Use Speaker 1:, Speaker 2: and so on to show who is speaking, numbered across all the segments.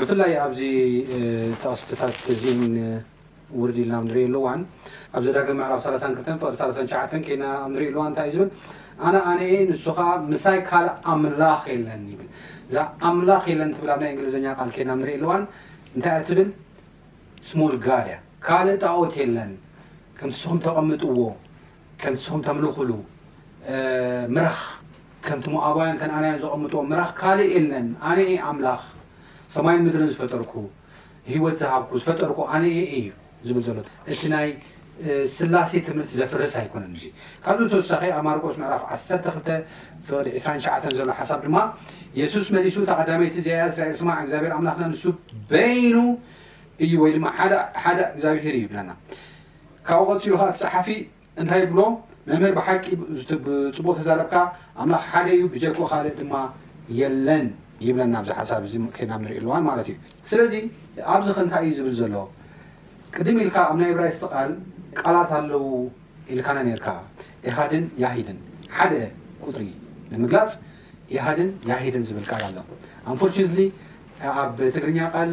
Speaker 1: ብፍላይ ኣብዚ ጠቕስቲታት እዚን ውርድ ኢልና ኣብ ንርእየሉ እዋን፣ ኣብ ዘዳግም ምዕራፍ ሰላሳን ክልተን ፍቕዲ ሰላሳን ትሽዓተን ኬድና ኣብ ንርእየሉ እዋን እንታይ እዩ ዝብል? ኣነ ኣነ እየ፣ ንሱ ኸኣ ምሳይ ካልእ ኣምላኽ የለን ይብል። እዛ ኣምላኽ የለን ትብል ኣብ ናይ እንግሊዝኛ ቃል ኬድና ኣብ ንርእየሉ እዋን እንታይ እያ ትብል? ስሞል ጋድ እያ። ካልእ ጣኦት የለን ከምቲ ንስኹም ተቐምጥዎ ከም ንስኹም ተምልኹሉ ምራኽ፣ ከምቲ ሞኣባውያን ከነኣናውያን ዘቐምጥዎ ምራኽ ካልእ የለን፣ ኣነ እየ ኣምላኽ፣ ሰማይን ምድርን ዝፈጠርኩ፣ ህይወት ዝሃብኩ፣ ዝፈጠርኩ ኣነ እየ እዩ ዝብል ዘሎ። እቲ ናይ ስላሴ ትምህርቲ ዘፍርስ ኣይኮነን እዚ። ካብዚ ብተወሳኺ ኣብ ማርቆስ ምዕራፍ ዓሰርተ ክልተ ፍቕዲ ዕስራን ትሽዓተን ዘሎ ሓሳብ ድማ የሱስ መሊሱ እታ ቀዳመይቲ እዚኣ እያ እስራኤል ስማዕ እግዚኣብሄር ኣምላኽና ንሱ በይኑ እዩ ወይ ድማ ሓደ ሓደ እግዚኣብሄር እዩ ይብለና። ካብኡ ቀጺሉ ከኣ እቲ ጸሓፊ እንታይ ይብሎ መምህር ብሓቂ ጽቡቅ ተዛረብካ ኣምላኽ ሓደ እዩ ብጀክኡ ካልእ ድማ የለን ይብለና ኣብዚ ሓሳብ እዚ ከይድና ንሪኦ ኣለዋን ማለት እዩ ስለዚ ኣብዚ ከ እንታይ እዩ ዝብል ዘሎ ቅድም ኢልካ ኣብ ናይ እብራይስጢ ቃል ቃላት ኣለዉ ኢልካና ነርካ ኢሃድን ያሂድን ሓደ ቁጥሪ ንምግላጽ ኢሃድን ያሂድን ዝብል ቃል ኣሎ ኣንፎርቹነትሊ ኣብ ትግርኛ ቃል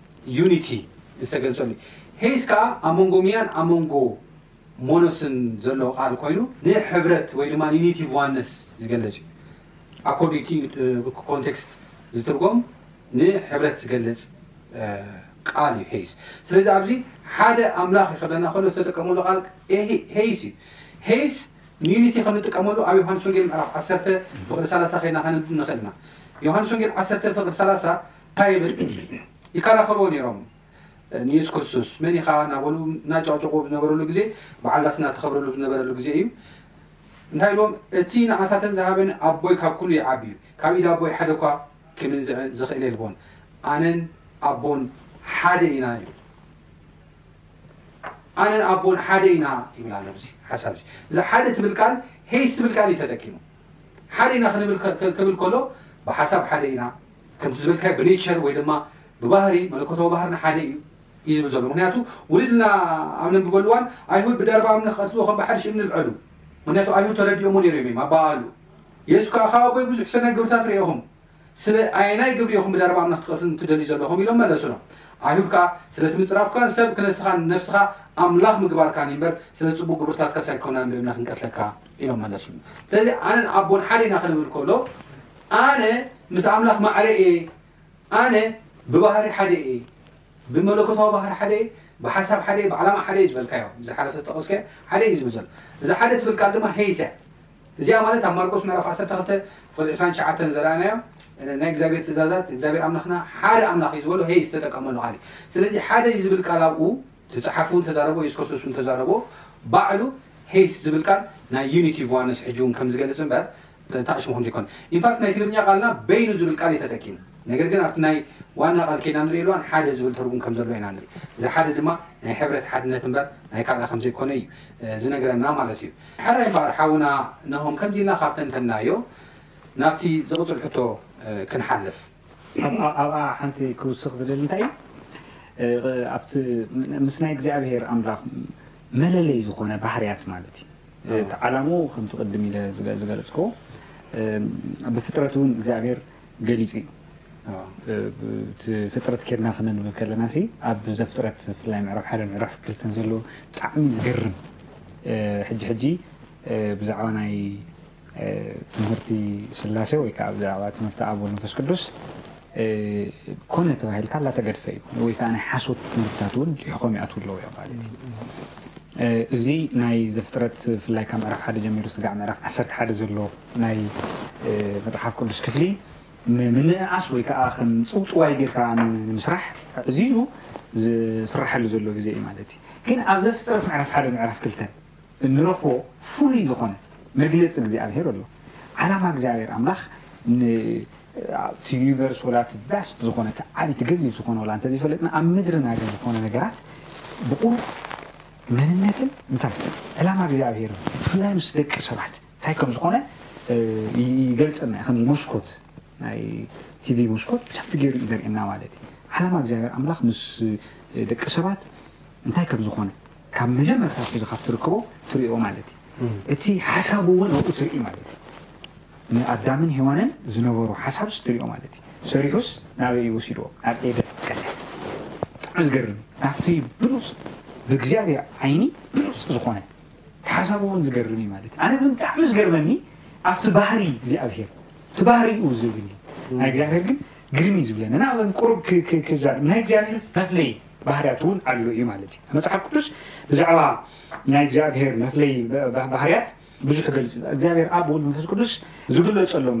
Speaker 1: ዩኒቲ ዝተገልጸሉ እዩ። ሄይስ ከኣ ኣብ መንጎ ሚያን ኣብ መንጎ ሞኖስን ዘሎ ቃል ኮይኑ ንሕብረት ወይ ድማ ዩኒቲ ቭ ዋነስ ዝገልጽ እዩ። ኣኮርዲንግ ቱ ኮንቴክስት ዝትርጎም ንሕብረት ዝገልጽ ቃል እዩ ሄይስ። ስለዚ ኣብዚ ሓደ ኣምላኽ እዩ ክብለና ከሎ ዝተጠቀመሉ ቃል ሄይስ እዩ። ሄይስ ንዩኒቲ ከም እንጥቀመሉ ኣብ ዮሃንስ ወንጌል ምዕራፍ ዓሰርተ ፍቅዲ ሰላሳ ከይና ከነንብብ ንኽእል ኢና። ዮሃንስ ወንጌል ዓሰርተ ፍቅዲ ሰላሳ ታይ ይብል ይከላኸልዎ ነይሮም ንዩሱስ ክርስቶስ መን ኢኻ ናበሉ እናጨቕጨቑ ኣብ ዝነበረሉ ግዜ በዓል ዳስ እናተኸብረሉ ኣብ ዝነበረሉ ግዜ እዩ እንታይ ኢልዎም እቲ ንዓታተን ዝሃበኒ ኣቦይ ካብ ኩሉ ይዓቢ እዩ ካብ ኢድ ኣቦይ ሓደ እኳ ክምንዝዐ ዝኽእል የልቦን ኣነን ኣቦን ሓደ ኢና እዩ ኣነን ኣቦን ሓደ ኢና ይብል ኣሎ ሓሳብ እዚ ሓደ ትብል ቃል ሄይስ ትብል ቃል እዩ ተጠቂሙ ሓደ ኢና ክንብል ክብል ከሎ ብሓሳብ ሓደ ኢና ከምቲ ዝበልካዮ ብኔቸር ወይ ድማ ብባህሪ መለኮታዊ ባህርና ሓደ እዩ እዩ ዝብል ዘሎ ምክንያቱ ውልድና ኣብ ነንብበሉ እዋን ኣይሁድ ብደረባ እምኒ ክቐትልዎ ከም ብሓድሽ እምኒ ልዐሉ ምክንያቱ ኣይሁድ ተረዲኦሞ ነይሮም እዮም ኣበሃሃሉ የሱስ ከዓ ካብ ኣቦይ ብዙሕ ሰናይ ግብርታት ርኤኹም ስለ ኣየናይ ግብሪ ኢኹም ብደረቕ ኣምላኽ ክትቀትሉኒ ትደልዩ ዘለኹም? ኢሎም መለሱሎም። ኣይሁድ ከኣ፣ ስለቲ ምጽራፍካን ሰብ ክነስኻን ነፍስኻ ኣምላኽ ምግባርካን እዩ እምበር፣ ስለ ጽቡቕ ግብርታትካስ ኣይኰናን ብእምነ ክንቀትለካ። ኢሎም መለሱሉ። ስለዚ ኣነን ኣቦን ሓደ ኢና ክንብል ከሎ፣ ኣነ ምስ ኣምላኽ ማዕረ እየ፣ ኣነ ብባህሪ ሓደ እየ፣ ብመለኮታዊ ባህሪ ሓደ እየ፣ ብሓሳብ ሓደ እየ፣ ብዓላማ ሓደ እየ ዝበልካዮ፣ ዝሓለፈ ዝጠቐስካዮ ሓደ እዩ ዝብል ዘሎ። እዛ ሓደ ትብል ቃል ድማ ሄይስ እያ። እዚኣ ማለት ኣብ ማርቆስ ምዕራፍ ዓሰርተ ክልተ ቁጽሪ ዕስራን ትሽዓተን ዘረኣናዮ ናይ እግዚኣብሔር ትእዛዛት እግዚኣብሔር ኣምላኽና ሓደ ኣምላኽ እዩ ዝበሎ ሄይ ዝተጠቀመሉ ቃል እዩ። ስለዚ ሓደ እዩ ዝብል ቃል ኣብኡ ተጻሓፉ እውን ተዛረቦ የሱስ ክርስቶስ እውን ተዛረቦ ባዕሉ ሄይስ ዝብል ቃል ናይ ዩኒቲ ኦቭ ዋነስ ሕጂ እውን ከም ዝገልጽ እምበር ተጠቃሽሙ ከም ዘይኮነ ኢንፋክት ናይ ትግርኛ ቃልና በይኑ ዝብል ቃል እዩ ተጠቂሙ ነገር ግን ኣብቲ ናይ ዋና ቃል ኬድና ንሪእሉ እዋን ሓደ ዝብል ትርጉም ከም ዘሎ ኢና ንርኢ እዚ ሓደ ድማ ናይ ሕብረት ሓድነት እምበር ናይ ካልኣ ከም ዘይኮነ እዩ ዝነግረና ማለት እዩ። ሕራይ እምበኣር ሓውና ናሆም ከምዚ ኢልና ካብ ተንተንናዮ ናብቲ ዝቕጽል ሕቶ ክንሓልፍ።
Speaker 2: ኣብኣ ሓንቲ ክውስኽ ዝደሊ እንታይ እዩ ኣብቲ ምስ ናይ እግዚኣብሄር ኣምላኽ መለለዪ ዝኾነ ባህርያት ማለት እዩ እቲ ዓላምኡ ከምቲ ቅድም ኢለ ዝገለጽክዎ ብፍጥረትውን እግዚኣብሄር ገሊጹ እዩ። እቲ ፍጥረት ኬድና ክነንብብ ከለና ሲ ኣብ ዘፍጥረት ብፍላይ ምዕራፍ ሓደን ምዕራፍ ክልተን ዘሎ ብጣዕሚ ዝገርም ሕጂ ሕጂ ብዛዕባ ናይ ትምህርቲ ስላሴ ወይ ከዓ ብዛዕባ ትምህርቲ ኣብ ወልድ መንፈስ ቅዱስ ኮነ ተባሂልካ ላተገድፈ እዩ ወይ ከዓ ናይ ሓሶት ትምህርትታት እውን ሊሕኾም ይኣትው ኣለዉ እዮም ማለት እዩ እዚ ናይ ዘፍጥረት ብፍላይ ካብ ምዕራፍ ሓደ ጀሚሩ ስጋዕ ምዕራፍ ዓሰርተ ሓደ ዘሎ ናይ መጽሓፍ ቅዱስ ክፍሊ ምንእኣስ ወይ ከኣ ከም ጽውጽዋይ ጌርካ ንምስራሕ ኣዕዚዙ ዝስራሓሉ ዘሎ ግዜ እዩ ማለት እዩ። ግን ኣብ ዘፍጥረት ምዕራፍ ሓደ ምዕራፍ ክልተ እንረኽቦ ፍሉይ ዝኾነ መግለጺ እግዚኣብሄር ኣሎ። ዓላማ እግዚኣብሄር ኣምላኽ ን ኣብቲ ዩኒቨርስ ወላ እቲ ቫስት ዝኾነ እቲ ዓቢ እቲ ገዚፍ ዝኾነ ወላ እንተ ዘይፈለጥና ኣብ ምድርና ግን ዝኾነ ነገራት ብቑሩብ መንነትን እንታይ ዕላማ እግዚኣብሄርን ብፍላይ ምስ ደቂ ሰባት እንታይ ከም ዝኾነ ይገልጸልና እዩ ከምዚ መስኮት ናይ ቲቪ መስኮት ብደንቢ ገይሩ እዩ ዘርእየና ማለት እዩ ዓላማ እግዚኣብሔር ኣምላኽ ምስ ደቂ ሰባት እንታይ ከም ዝኾነ ካብ መጀመርታ ኣትሒዙ ካብ ትርክቦ ትሪኦ ማለት እዩ እቲ ሓሳቡ እውን ኣብኡ ትርኢ ማለት እዩ ንኣዳምን ሔዋንን ዝነበሩ ሓሳብስ ትሪኦ ማለት እዩ ሰሪሑስ ናበይ እዩ ወሲድዎ ናብ ኤደን ገነት ብጣዕሚ ዝገርም ናብቲ ብሉፅ ብእግዚኣብሔር ዓይኒ ብሉፅ ዝኾነ እቲ ሓሳቡ ውን ዝገርም እዩ ማለት ኣነ ግን ብጣዕሚ ዝገርመኒ ኣብቲ ባህሪ እግዚኣብሄር እቲ ባህሪኡ ዝብሊ ናይ እግዚኣብሄር ግን ግርም እዩ ዝብለኒ እና ን ቁሩብ ክዛርብ ናይ እግዚኣብሄር መፍለይ ባህርያት እውን ኣሎ እዩ ማለት እዩ መፅሓፍ ቅዱስ ብዛዕባ ናይ እግዚኣብሄር መፍለይ ባህርያት ብዙሕ ገልፅ እግዚኣብሄር ኣብ ወልድ መንፈስ ቅዱስ ዝግለፀሎም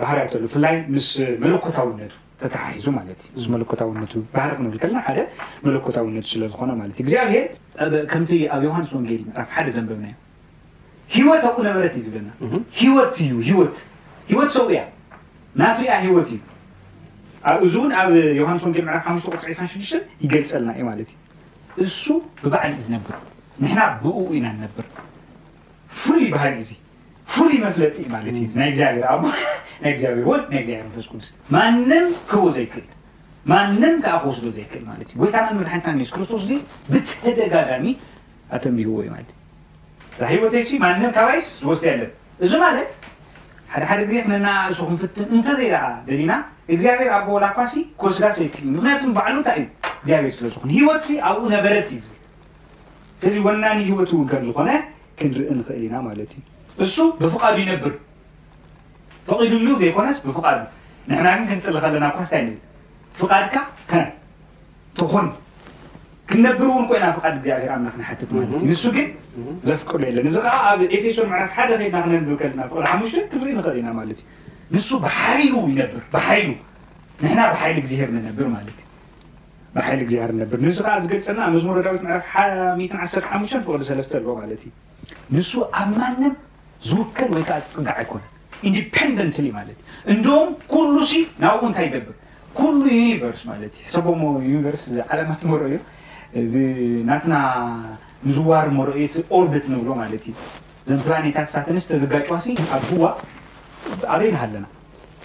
Speaker 2: ባህርያት ኣሎ ፍላይ ምስ መለኮታውነቱ ተተሓሒዙ ማለት እዩ። ምስ መለኮታውነቱ ባህሪ ክንብል ከለና ሓደ መለኮታውነቱ ስለ ዝኾነ ማለት እዩ። እግዚኣብሄር ኣብ ከምቲ ኣብ ዮሃንስ ወንጌል ምዕራፍ ሓደ ዘንበብናዮ ህይወት ኣብኡ ነበረት እዩ ዝብለና። ህይወት እዩ ህይወት ህይወት ሰብኡ እያ ናቱ እያ ህይወት እዩ። ኣብ እዚ እውን ኣብ ዮሃንስ ወንጌል ምዕራፍ ሓሙሽተ ቁፅሪ ዒስራን ሽዱሽተን ይገልፀልና እዩ ማለት እዩ። እሱ ብባዕሉ እዩ ዝነብር፣ ንሕና ብእኡ ኢና ንነብር። ፍሉይ ባህሪ እዩ እዚ። ፍሉይ መፍለጢ ማለት እዩ ናይ እግዚኣብሔር ኣቦ ናይ እግዚኣብሔር ወልድ ናይ እግዚኣብሔር መንፈስ ቅዱስ ማንም ክህቦ ዘይክእል ማንም ከዓ ክወስዶ ዘይክእል ማለት እዩ ጎይታናን መድሓኒትናን የሱስ ክርስቶስ እዚ ብተደጋጋሚ ኣተንቢህዎ እዩ ማለት እዩ ህይወተይሲ ማንም ካባይስ ዝወስደ የለን እዚ ማለት ሓደ ሓደ ግዜ ክነናእሱ ክንፍትን እንተዘይ ደኣ ደሊና እግዚኣብሔር ኣቦ ወላ እኳሲ ክወስዳ ዘይክእል እዩ ምክንያቱም ባዕሉ እንታይ እዩ እግዚኣብሔር ስለ ዝኾነ ህይወትሲ ኣብኡ ነበረት እዩ ዝብል ስለዚ ወናኒ ህይወት እውን ከም ዝኾነ ክንርኢ ንኽእል ኢና ማለት እዩ። እሱ ብፍቃዱ ይነብር ፈቂድሉ ዘይኮነስ ብፍቃዱ ንሕና ግን ክንጽሊ ከለና እኳስ ታይ ንብል ፍቃድካ ከ ትኹን ክንነብር እውን ኮይና ፍቃድ እግዚኣብሔር ኣምላኽ ንሓትት ማለት እዩ ንሱ ግን ዘፍቅዶ የለን እዚ ከዓ ኣብ ኤፌሶን ምዕራፍ ሓደ ከይድና ክነንብብ ከለና ፍቅሪ ሓሙሽተ ክንርኢ ንኽእል ኢና ማለት እዩ ንሱ ብሓይሉ ይነብር ብሓይሉ ንሕና ብሓይሊ እግዚኣብሔር ንነብር ማለት እዩ ብሓይሊ እግዚኣብሔር ንነብር ነዚ ከኣ ዝገልጸልና ኣብ መዝሙረ ዳዊት ምዕራፍ ሓ ሚእትን ዓሰርተ ሓሙሽተን ፍቕዲ ሰለስተ ኣሎ ማለት እዩ ንሱ ኣብ ማንም ዝውከል ወይ ከኣ ዝጽጋዕ ኣይኮነን ኢንዲፐንደንትሊ ማለት እዩ እንደውም ኩሉ ሲ ናብኡ እንታይ ይገብር ኩሉ ዩኒቨርስ ማለት እዩ ሕሰቦሞ ዩኒቨርስ እዚ ዓለማት መሮ እዩ እዚ ናትና ምዝዋር መሮ እዩ እቲ ኦርቢት ንብሎ ማለት እዩ እዘን ፕላኔታት ሳትንስ ተዝጋጭዋሲ ኣብ ህዋ ኣበይ ኣለና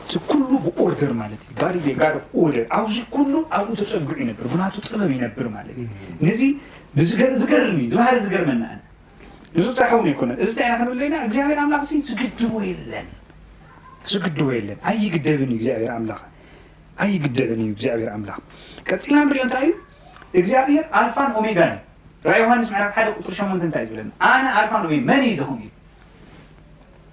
Speaker 2: እዚ ኩሉ ብኦርደር ማለት እዩ ጋድ ኢዝ ጋድ ኦፍ ኦርደር ኣብዚ ኩሉ ኣብኡ ተጸግዑ ይነብር ብናቱ ጥበብ ይነብር ማለት እዩ ነዚ ዝገርም እዩ ዝበሃለ ዝገርመና ኣነ ንሱ ጻሓውን ኣይኮነን እዚ ታይና ክንብለና እግዚኣብሔር ኣምላኽ ሲ ዝግድቦ የለን ዝግድቦ የለን ኣይግደብን እዩ እግዚኣብሔር ኣምላኽ ኣይግደብን እዩ እግዚኣብሔር ኣምላኽ ቀጺልና ንሪኦ እንታይ እዩ እግዚኣብሔር ኣልፋን ኦሜጋን እዩ ራእይ ዮሃንስ ምዕራፍ ሓደ ቁፅሪ ሸሞንተ እንታይ እዩ ዝብለና ኣነ ኣልፋን ኦሜጋ መን እዩ ዝኹም እዩ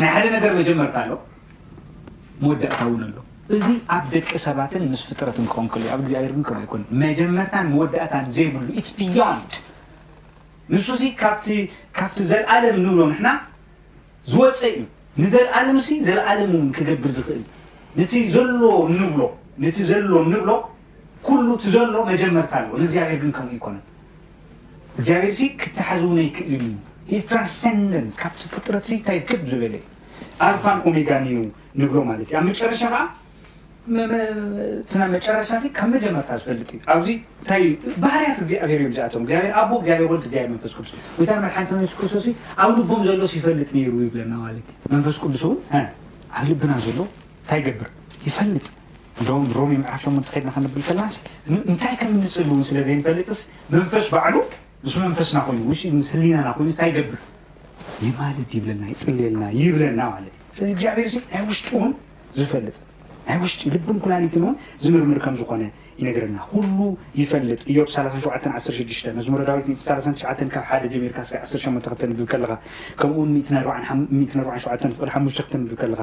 Speaker 2: ናይ ሓደ ነገር መጀመርታ ኣሎ መወዳእታ እውን ኣሎ። እዚ ኣብ ደቂ ሰባትን ምስ ፍጥረትን ክኸውን ከሎ ኣብ እግዚኣብሔር ግን ከምኡ ኣይኮነን። መጀመርታን መወዳእታን ዘይብሉ ኢትስ ቢዮንድ ንሱ ሲ ካብቲ ካብቲ ዘልኣለም ንብሎ ንሕና ዝወፀ እዩ። ንዘልኣለም ሲ ዘልኣለም እውን ክገብር ዝኽእል ነቲ ዘሎ ንብሎ ነቲ ዘሎ ንብሎ ኩሉ እቲ ዘሎ መጀመርታ ኣለዎ። ንእግዚኣብሔር ግን ከምኡ ኣይኮነን። እግዚኣብሔርሲ ክተሓዝ እውን ኣይክእልን እዩ He is transcendent ካብቲ ፍጥረትሲ እንታይ ክብ ዝበለ እዩ ኣልፋን ኦሜጋን እዩ ንብሎ ማለት እዩ ኣብ መጨረሻ ከዓ መ- መ- እቲ ናይ መጨረሻሲ ካብ መጀመርታ ዝፈልጥ እዩ ኣብዚ እንታይ እዩ? ባህርያት እግዚኣብሔር እዮም እዚኣቶም እግዚኣብሔር ኣቦ እግዚኣብሔር ወልድ እግዚኣብሔር መንፈስ ቅዱስ ጎይታን መድሓኒትና የሱስ ክርስቶስ ኣብ ልቦም ዘሎስ ይፈልጥ ነይሩ ይብለና ማለት እዩ መንፈስ ቅዱስ እውን እ፣ ኣብ ልብና ዘሎ እንታይ ይገብር ይፈልጥ እንደውም ሮሜ ምዕራፍ ሸሞንተ ከድና ከነብል ከለናስ እንታይ ከም እንጽሊ እውን ስለ ዘይንፈልጥስ መንፈስ ባዕሉ ምስ መንፈስና ኮይኑ ውሽጢ ምስ ህሊናና ኮይኑ እንታይ ይገብር ይማልድ ይብለና ይጽልየልና ይብለና ማለት እዩ ስለዚ እግዚኣብሔር ሲ ናይ ውሽጢ እውን ዝፈልጥ ናይ ውሽጢ ልብን ኩላሊትን እውን ዝምርምር ከም ዝኾነ ይነግረና ሁሉ ይፈልጥ እዮብ 37 16 መዝሙረ ዳዊት 139 ካብ ሓደ ጀሚርካ እስከ 18 ከተንብብ ከለኻ ከምኡውን 147 ፍቅዲ ሓሙሽተ ከተንብብ ከለኻ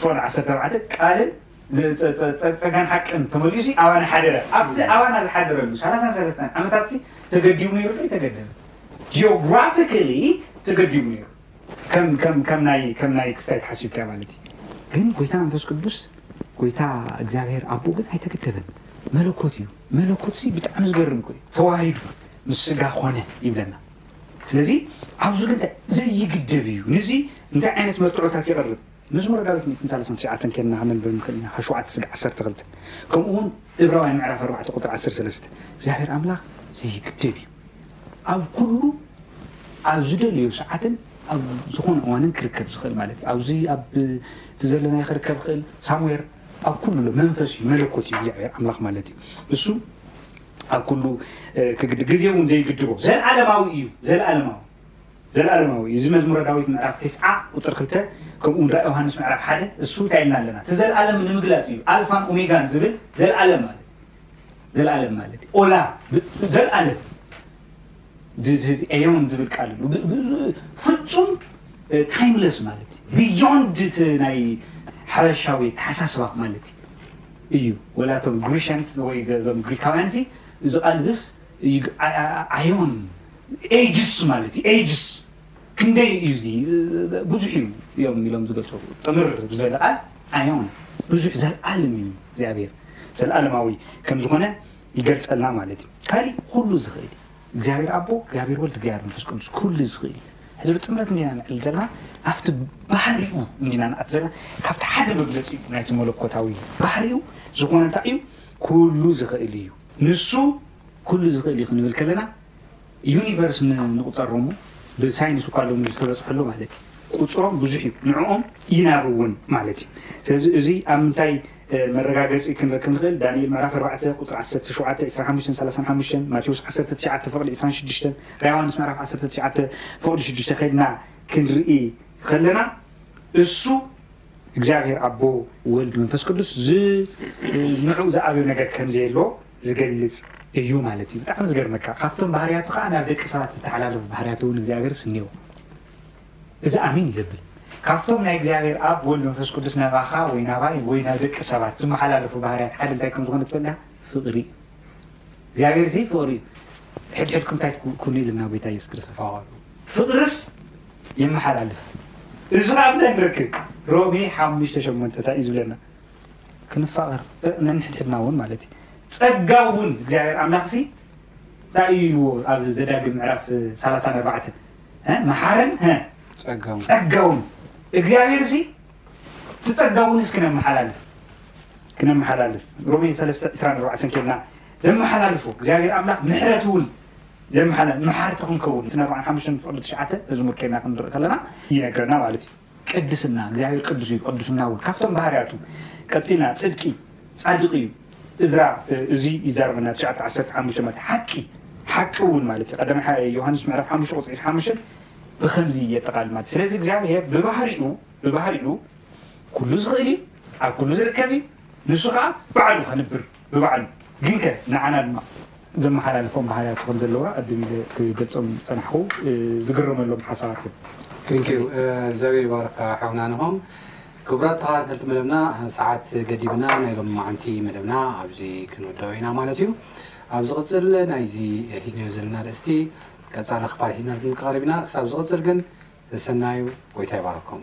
Speaker 2: ፎል ዓሰርተ ኣርባዕተ ቃልን ጸጋን ሓቅን ተመሊኡሲ ኣባና ሓደረ። ኣብቲ ኣባና ዝሓደረሉ ሰላሳን ሰለስተን ዓመታትሲ ተገዲቡ ነይሩ ዶ ኣይተገደበን? ጂኦግራፊካሊ ተገዲቡ ነይሩ ከም ከም ከም ናይ ከም ናይ ክስታይት ሓሲብካ ማለት እዩ። ግን ጎይታ መንፈስ ቅዱስ ጎይታ እግዚኣብሔር ኣቦ ግን ኣይተገደበን። መለኮት እዩ። መለኮትሲ ብጣዕሚ ዝገርም እኮ እዩ። ተዋሂዱ ምስ ስጋ ኮነ ይብለና። ስለዚ ኣብዚ ግን እንታይ ዘይግደብ እዩ ንዚ እንታይ ዓይነት መርትዖታት ይቐርብ መዝሙረ ዳዊት ሚእትን ሳላሳን ትሽዓተን ኬድና ከነንብብ ንኽእል ኢና ካብ ሸውዓተ ስጋዕ ዓሰርተ ክልተ ከምኡ እውን እብራውያን ምዕራፍ ኣርባዕተ ቁፅሪ ዓሰርተ ሰለስተ እግዚኣብሔር ኣምላኽ ዘይግደብ እዩ ኣብ ኩሉ ኣብ ዝደለዮ ሰዓትን ኣብ ዝኾነ እዋንን ክርከብ ዝኽእል ማለት እዩ ኣብዚ ኣብ እቲ ዘለናዮ ክርከብ ይኽእል ሳምዌር ኣብ ኩሉ መንፈስ እዩ መለኮት እዩ እግዚኣብሔር ኣምላኽ ማለት እዩ እሱ ኣብ ኩሉ ክግድ ግዜ እውን ዘይግድቦ ዘልኣለማዊ እዩ ዘልኣለማዊ ዘልኣለማዊ እዩ እዚ መዝሙረ ዳዊት ምዕራፍ ቴስዓ ቁፅር ክልተ ከምኡውን ራእ ዮሃንስ ምዕራፍ ሓደ እሱ እንታይ ኢልና ኣለና እቲ ዘልኣለም ንምግላፅ እዩ ኣልፋን ኦሜጋን ዝብል ዘልኣለም ማለት ዘልኣለም ማለት ኦላ ዘልኣለም ዝዝዝ ኤዮን ዝብል ቃል ኣሎ ብ ብ ፍጹም ታይምለስ ማለት እዩ ብዮንድ እቲ ናይ ሓበሻዊ ኣተሓሳስባ ማለት እዩ እዩ ወላ እቶም ግሪሽያንስ ወይ እዞም ግሪካውያንሲ እዚ ቃል እዝስ ኣዮን ኤጅስ ማለት እዩ ኤጅስ ክንደይ እዩ እዚ ብዙሕ እዩ እዮም ኢሎም ዝገልጹ ጥምር ብዘለ ቃል ኣዮን ብዙሕ ዘለኣለም እዩ እግዚኣብሔር ዘለኣለማዊ ከም ዝኾነ ይገልጸልና ማለት እዩ ካሊእ ኩሉ ዝኽእል እዩ እግዚኣብሔር ኣቦ እግዚኣብሔር ወልድ እግዚኣብሔር መንፈስ ቅዱስ ኩሉ ዝኽእል እዩ ሕዚ ብጥምረት እንዲና ንዕል ዘለና ናብቲ ባህሪኡ እንዲና ንኣት ዘለና ካብቲ ሓደ መግለፂ እዩ ናይቲ መለኮታዊ ባህሪኡ ዝኾነ እንታይ እዩ ኩሉ ዝኽእል እዩ ንሱ ኩሉ ዝኽእል እዩ ክንብል ከለና ዩኒቨርስ ን ንቁጸሮ እሞ ብ ሳይንስ እኳ ሎሚ ዝተበጽሐሉ ማለት እዩ ቁጽሮም ብዙሕ እዩ ንዕኦም ይናብ እውን ማለት እዩ ስለዚ እዙይ ኣብ ምንታይ መረጋገጺ ክንረክብ ንኽእል ዳንኤል ምዕራፍ ኣርባዕተ ቁጽሪ ዓሰርተ ሸውዓተ ዕስራን ሓሙሽተን ሰላሳን ሓሙሽተን ማቴዎስ ዓሰርተ ትሽዓተ ፍቕዲ ዕስራን ሽዱሽተን ራእይ ዮሃንስ ምዕራፍ ዓሰርተ ትሽዓተ ፍቕዲ ሽዱሽተ ከድና ክንርኢ ኸለና እሱ እግዚኣብሔር ኣቦ ወልድ መንፈስ ቅዱስ ዝ ንዑ ዝኣብዮ ነገር ከም ዘየሎ ዝገልጽ እዩ ማለት እዩ ብጣዕሚ ዝገርመካ ካብቶም ባህርያቱ ከኣ ናብ ደቂ ሰባት ዝተሓላለፉ ባህርያቱ እውን እግዚኣብሔርስ እኔዎ እዚ ኣሜን እዩ ዘብል ካብቶም ናይ እግዚኣብሔር ኣብ ወልድ መንፈስ ቅዱስ ናባኻ ወይ ናባይ ወይ ናብ ደቂ ሰባት ዝመሓላለፉ ባህርያት ሓደ እንታይ ከም ዝኾነ ትፈልጣ ፍቕሪ እዩ እግዚኣብሔር እዚ ፍቕሪ እዩ ሕድሕድኩም እንታይ ኩኑ ኢልና ጎይታ ኢየሱስ ክርስቶስ ኣዋሉ ፍቕርስ ይመሓላልፍ እዚ ካብ እንታይ ንረክብ ሮሜ ሓሙሽተ ሸሞንተ እንታይ እዩ ዝብለና ክንፋቐር ነንሕድሕድና እውን ማለት እዩ። ጸጋ እውን እግዚኣብሔር ኣምላኽሲ እንታይ እዩ ኢልዎ ኣብ ዘዳግም ምዕራፍ ሰላሳን ኣርባዕተን መሓርን ጸጋውን እግዚኣብሔርሲ እቲ ጸጋ እውንስ ክነመሓላልፍ ክነመሓላልፍ ሮሜ ሰለስተ ዕስራን ኣርባዕተን ኬድና ዘመሓላልፎ እግዚኣብሔር ኣምላኽ ምሕረት እውን ዘመሓላ መሓርቲ ክንከውን እቲ ኣርባዓን ሓሙሽተን ፍቕዲ ትሽዓተ መዝሙር ኬድና ክንርኢ ከለና ይነግረና ማለት እዩ። ቅድስና፣ እግዚኣብሔር ቅዱስ እዩ፣ ቅዱስና እውን ካብቶም ባህርያቱ፣ ቀጺልና ጽድቂ፣ ጻድቕ እዩ፣ እዝራ እዙይ ይዛረበና ትሽዓተ ዓሰርተ ሓሙሽተ ማለት ሓቂ፣ ሓቂ እውን ማለት እዩ፣ ቀዳማይ ዮሃንስ ምዕራፍ ሓሙሽተ ቁጽሪ ዒስራን ሓሙሽተን ብኸምዚ የጠቓልል ማለት እዩ፣ ስለዚ እግዚኣብሔር ብባህሪኡ፣ ብባህሪኡ ኩሉ ዝኽእል እዩ፣ ኣብ ኩሉ ዝርከብ እዩ፣ ንሱ ኸዓ ባዕሉ ከንብር ብባዕሉ ግንከ ንዓና ድማ ዘመሓላልፎም ባህርያቱ ከምዘለዋ ቅድም ኢለ ክገልጾም ዝጸናሕኩ ዝግረመሎም ሓሳባት እዮም።
Speaker 3: Thank you እግዚኣብሔር ይባርካ ሓውና ናሆም። ክቡራት ተኸታተልቲ መደብና ሰዓት ገዲብና ናይ ሎሚመዓንቲ መደብና ኣብዚ ክንውድኦ ኢና ማለት እዩ። ኣብ ዝቕጽል ናይዚ ሒዝናዮ ዘለና ኣርእስቲ ቀጻሊ ክፋል ሒዝናልኩም ክቐርብ ኢና ክሳብ ዝቕጽል ግን ሰሰናዩ ጎይታ ይባርኩም።